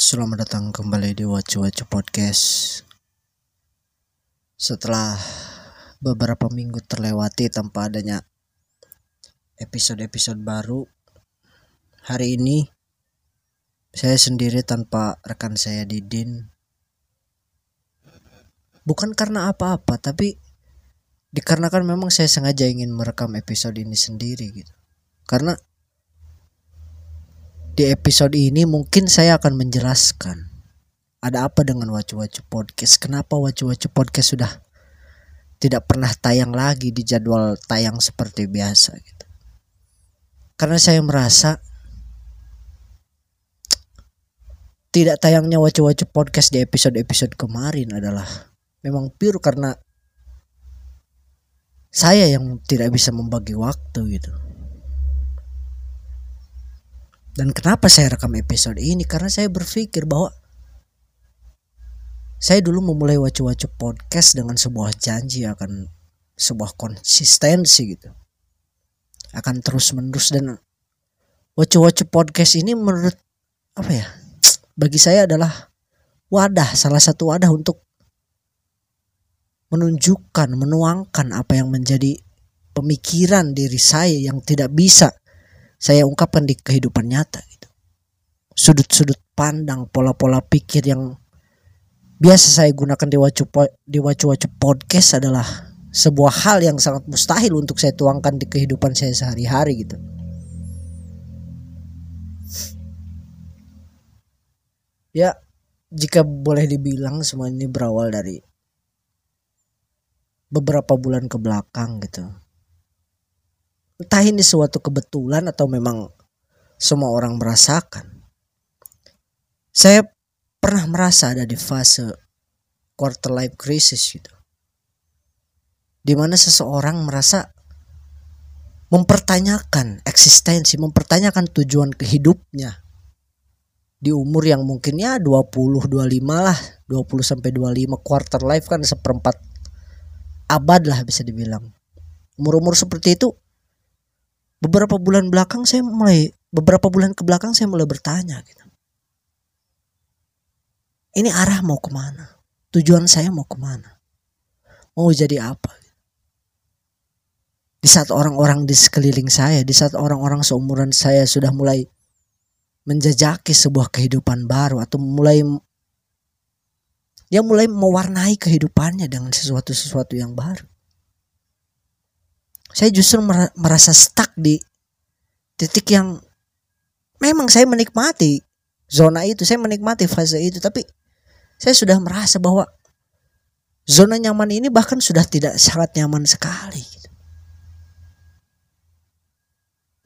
Selamat datang kembali di Wacu Wacu Podcast. Setelah beberapa minggu terlewati tanpa adanya episode-episode baru, hari ini saya sendiri tanpa rekan saya Didin. Bukan karena apa-apa, tapi dikarenakan memang saya sengaja ingin merekam episode ini sendiri gitu. Karena di episode ini mungkin saya akan menjelaskan ada apa dengan Wacu Wacu Podcast. Kenapa Wacu Wacu Podcast sudah tidak pernah tayang lagi di jadwal tayang seperti biasa gitu. Karena saya merasa tidak tayangnya Wacu Wacu Podcast di episode-episode kemarin adalah memang pure karena saya yang tidak bisa membagi waktu gitu. Dan kenapa saya rekam episode ini? Karena saya berpikir bahwa saya dulu memulai wacu-wacu podcast dengan sebuah janji akan sebuah konsistensi gitu. Akan terus menerus dan wacu-wacu podcast ini menurut apa ya? Bagi saya adalah wadah, salah satu wadah untuk menunjukkan, menuangkan apa yang menjadi pemikiran diri saya yang tidak bisa saya ungkapkan di kehidupan nyata gitu. Sudut-sudut pandang, pola-pola pikir yang biasa saya gunakan di wacu di wacu-wacu podcast adalah sebuah hal yang sangat mustahil untuk saya tuangkan di kehidupan saya sehari-hari gitu. Ya, jika boleh dibilang semua ini berawal dari beberapa bulan ke belakang gitu Entah ini suatu kebetulan atau memang semua orang merasakan. Saya pernah merasa ada di fase quarter life crisis gitu. Di mana seseorang merasa mempertanyakan eksistensi, mempertanyakan tujuan kehidupnya di umur yang mungkin ya 20 25 lah 20 sampai 25 quarter life kan seperempat abad lah bisa dibilang umur-umur seperti itu beberapa bulan belakang saya mulai beberapa bulan ke belakang saya mulai bertanya gitu. Ini arah mau ke mana? Tujuan saya mau ke mana? Mau jadi apa? Di saat orang-orang di sekeliling saya, di saat orang-orang seumuran saya sudah mulai menjajaki sebuah kehidupan baru atau mulai dia mulai mewarnai kehidupannya dengan sesuatu-sesuatu yang baru saya justru merasa stuck di titik yang memang saya menikmati zona itu, saya menikmati fase itu, tapi saya sudah merasa bahwa zona nyaman ini bahkan sudah tidak sangat nyaman sekali. Gitu.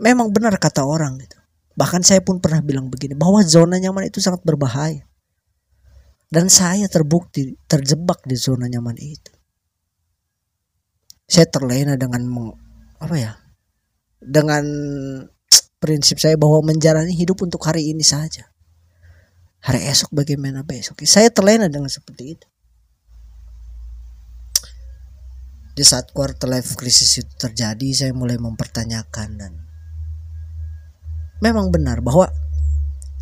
Memang benar kata orang gitu. Bahkan saya pun pernah bilang begini bahwa zona nyaman itu sangat berbahaya. Dan saya terbukti terjebak di zona nyaman itu saya terlena dengan apa ya dengan prinsip saya bahwa menjalani hidup untuk hari ini saja. Hari esok bagaimana besok? Saya terlena dengan seperti itu. Di saat quarter life crisis itu terjadi saya mulai mempertanyakan dan memang benar bahwa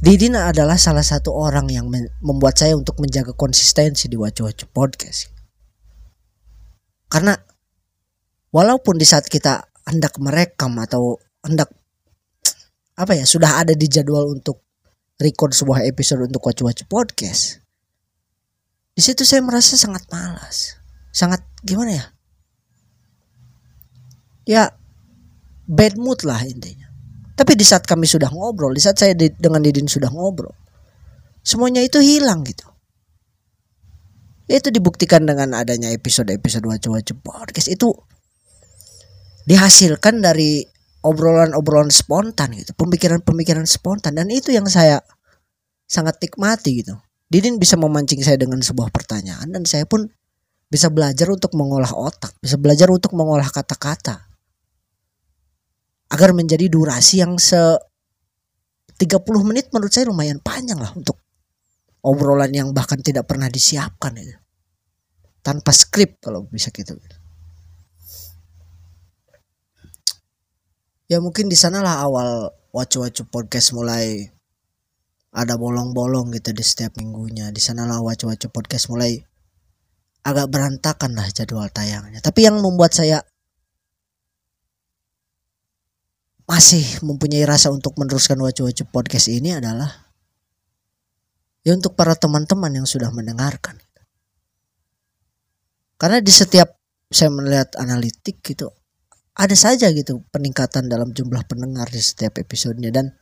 Didina adalah salah satu orang yang membuat saya untuk menjaga konsistensi di Wacu-Wacu Podcast. Karena walaupun di saat kita hendak merekam atau hendak apa ya sudah ada di jadwal untuk record sebuah episode untuk wacu-wacu podcast di situ saya merasa sangat malas. Sangat gimana ya? Ya bad mood lah intinya. Tapi di saat kami sudah ngobrol di saat saya di, dengan Didin sudah ngobrol semuanya itu hilang gitu. Itu dibuktikan dengan adanya episode-episode wacu-wacu podcast. Itu dihasilkan dari obrolan-obrolan spontan gitu, pemikiran-pemikiran spontan dan itu yang saya sangat nikmati gitu. Didin bisa memancing saya dengan sebuah pertanyaan dan saya pun bisa belajar untuk mengolah otak, bisa belajar untuk mengolah kata-kata. Agar menjadi durasi yang se 30 menit menurut saya lumayan panjang lah untuk obrolan yang bahkan tidak pernah disiapkan itu. Tanpa skrip kalau bisa gitu. Ya mungkin di sanalah awal wacu-wacu podcast mulai ada bolong-bolong gitu di setiap minggunya. Di sanalah wacu-wacu podcast mulai agak berantakan lah jadwal tayangnya. Tapi yang membuat saya masih mempunyai rasa untuk meneruskan wacu-wacu podcast ini adalah ya untuk para teman-teman yang sudah mendengarkan. Karena di setiap saya melihat analitik gitu ada saja gitu peningkatan dalam jumlah pendengar di setiap episodenya. Dan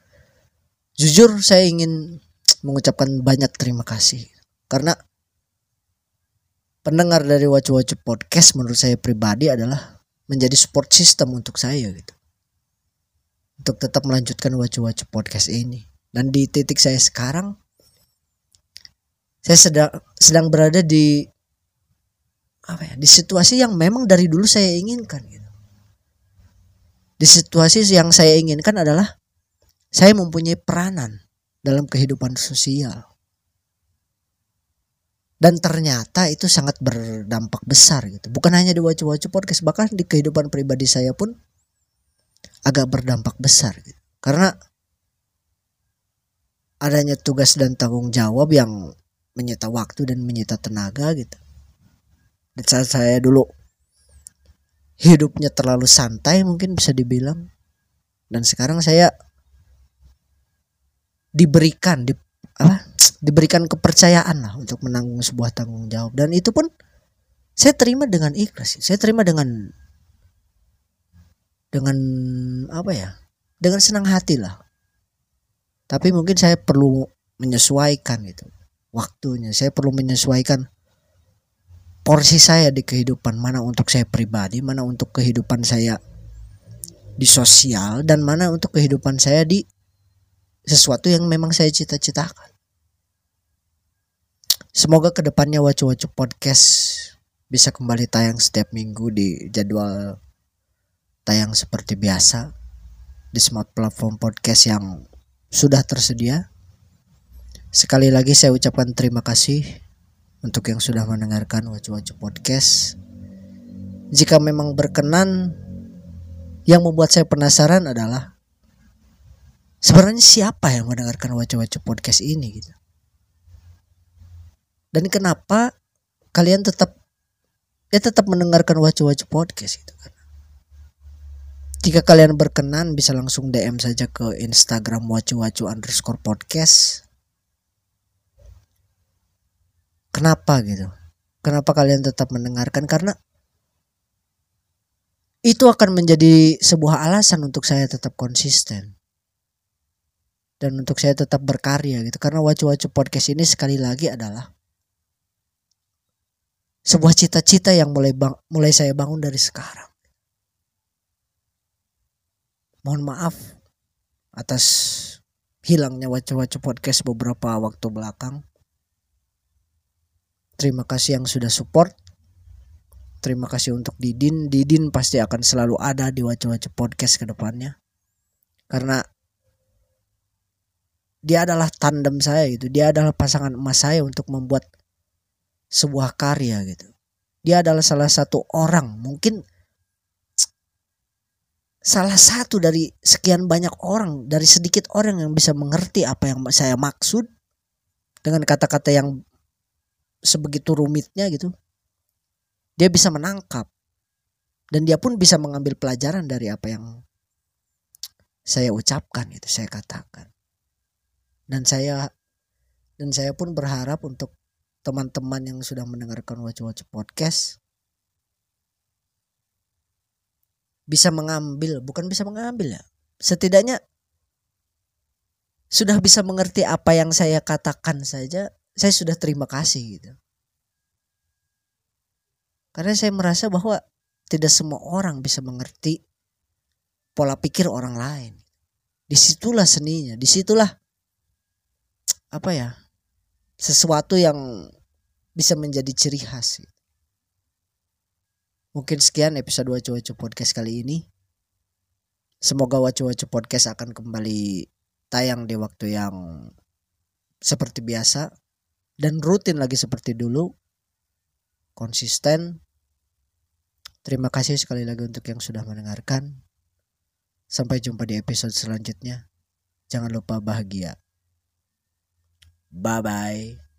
jujur saya ingin mengucapkan banyak terima kasih. Karena pendengar dari Wacu-Wacu Podcast menurut saya pribadi adalah menjadi support system untuk saya gitu. Untuk tetap melanjutkan Wacu-Wacu Podcast ini. Dan di titik saya sekarang saya sedang sedang berada di apa ya di situasi yang memang dari dulu saya inginkan gitu. Di situasi yang saya inginkan adalah saya mempunyai peranan dalam kehidupan sosial. Dan ternyata itu sangat berdampak besar gitu. Bukan hanya di Wacu-Wacu Podcast, bahkan di kehidupan pribadi saya pun agak berdampak besar gitu. Karena adanya tugas dan tanggung jawab yang menyita waktu dan menyita tenaga gitu di saat saya dulu hidupnya terlalu santai mungkin bisa dibilang. Dan sekarang saya diberikan di apa diberikan kepercayaan lah untuk menanggung sebuah tanggung jawab. Dan itu pun saya terima dengan ikhlas saya terima dengan dengan apa ya dengan senang hati lah. Tapi mungkin saya perlu menyesuaikan itu waktunya. Saya perlu menyesuaikan porsi saya di kehidupan mana untuk saya pribadi mana untuk kehidupan saya di sosial dan mana untuk kehidupan saya di sesuatu yang memang saya cita-citakan. Semoga ke depannya wacu-wacu podcast bisa kembali tayang setiap minggu di jadwal tayang seperti biasa di smart platform podcast yang sudah tersedia. Sekali lagi saya ucapkan terima kasih untuk yang sudah mendengarkan Wacu-Wacu Podcast. Jika memang berkenan, yang membuat saya penasaran adalah sebenarnya siapa yang mendengarkan Wacu-Wacu Podcast ini gitu. Dan kenapa kalian tetap ya tetap mendengarkan Wacu-Wacu Podcast gitu kan. Jika kalian berkenan bisa langsung DM saja ke Instagram wacu-wacu underscore podcast Kenapa gitu? Kenapa kalian tetap mendengarkan? Karena itu akan menjadi sebuah alasan untuk saya tetap konsisten dan untuk saya tetap berkarya gitu karena wacu-wacu podcast ini sekali lagi adalah sebuah cita-cita yang mulai bang, mulai saya bangun dari sekarang. Mohon maaf atas hilangnya wacu-wacu podcast beberapa waktu belakang. Terima kasih yang sudah support. Terima kasih untuk Didin. Didin pasti akan selalu ada di wajah-wajah podcast ke depannya. Karena dia adalah tandem saya gitu. Dia adalah pasangan emas saya untuk membuat sebuah karya gitu. Dia adalah salah satu orang, mungkin salah satu dari sekian banyak orang, dari sedikit orang yang bisa mengerti apa yang saya maksud dengan kata-kata yang sebegitu rumitnya gitu dia bisa menangkap. Dan dia pun bisa mengambil pelajaran dari apa yang saya ucapkan itu saya katakan. Dan saya dan saya pun berharap untuk teman-teman yang sudah mendengarkan wacu-wacu podcast bisa mengambil bukan bisa mengambil ya setidaknya sudah bisa mengerti apa yang saya katakan saja saya sudah terima kasih gitu. Karena saya merasa bahwa tidak semua orang bisa mengerti pola pikir orang lain. Di situlah seninya, di situlah apa ya sesuatu yang bisa menjadi ciri khas. Gitu. Mungkin sekian episode Wacu-Wacu Podcast kali ini. Semoga Wacu-Wacu Podcast akan kembali tayang di waktu yang seperti biasa dan rutin lagi seperti dulu konsisten. Terima kasih sekali lagi untuk yang sudah mendengarkan. Sampai jumpa di episode selanjutnya. Jangan lupa bahagia. Bye bye.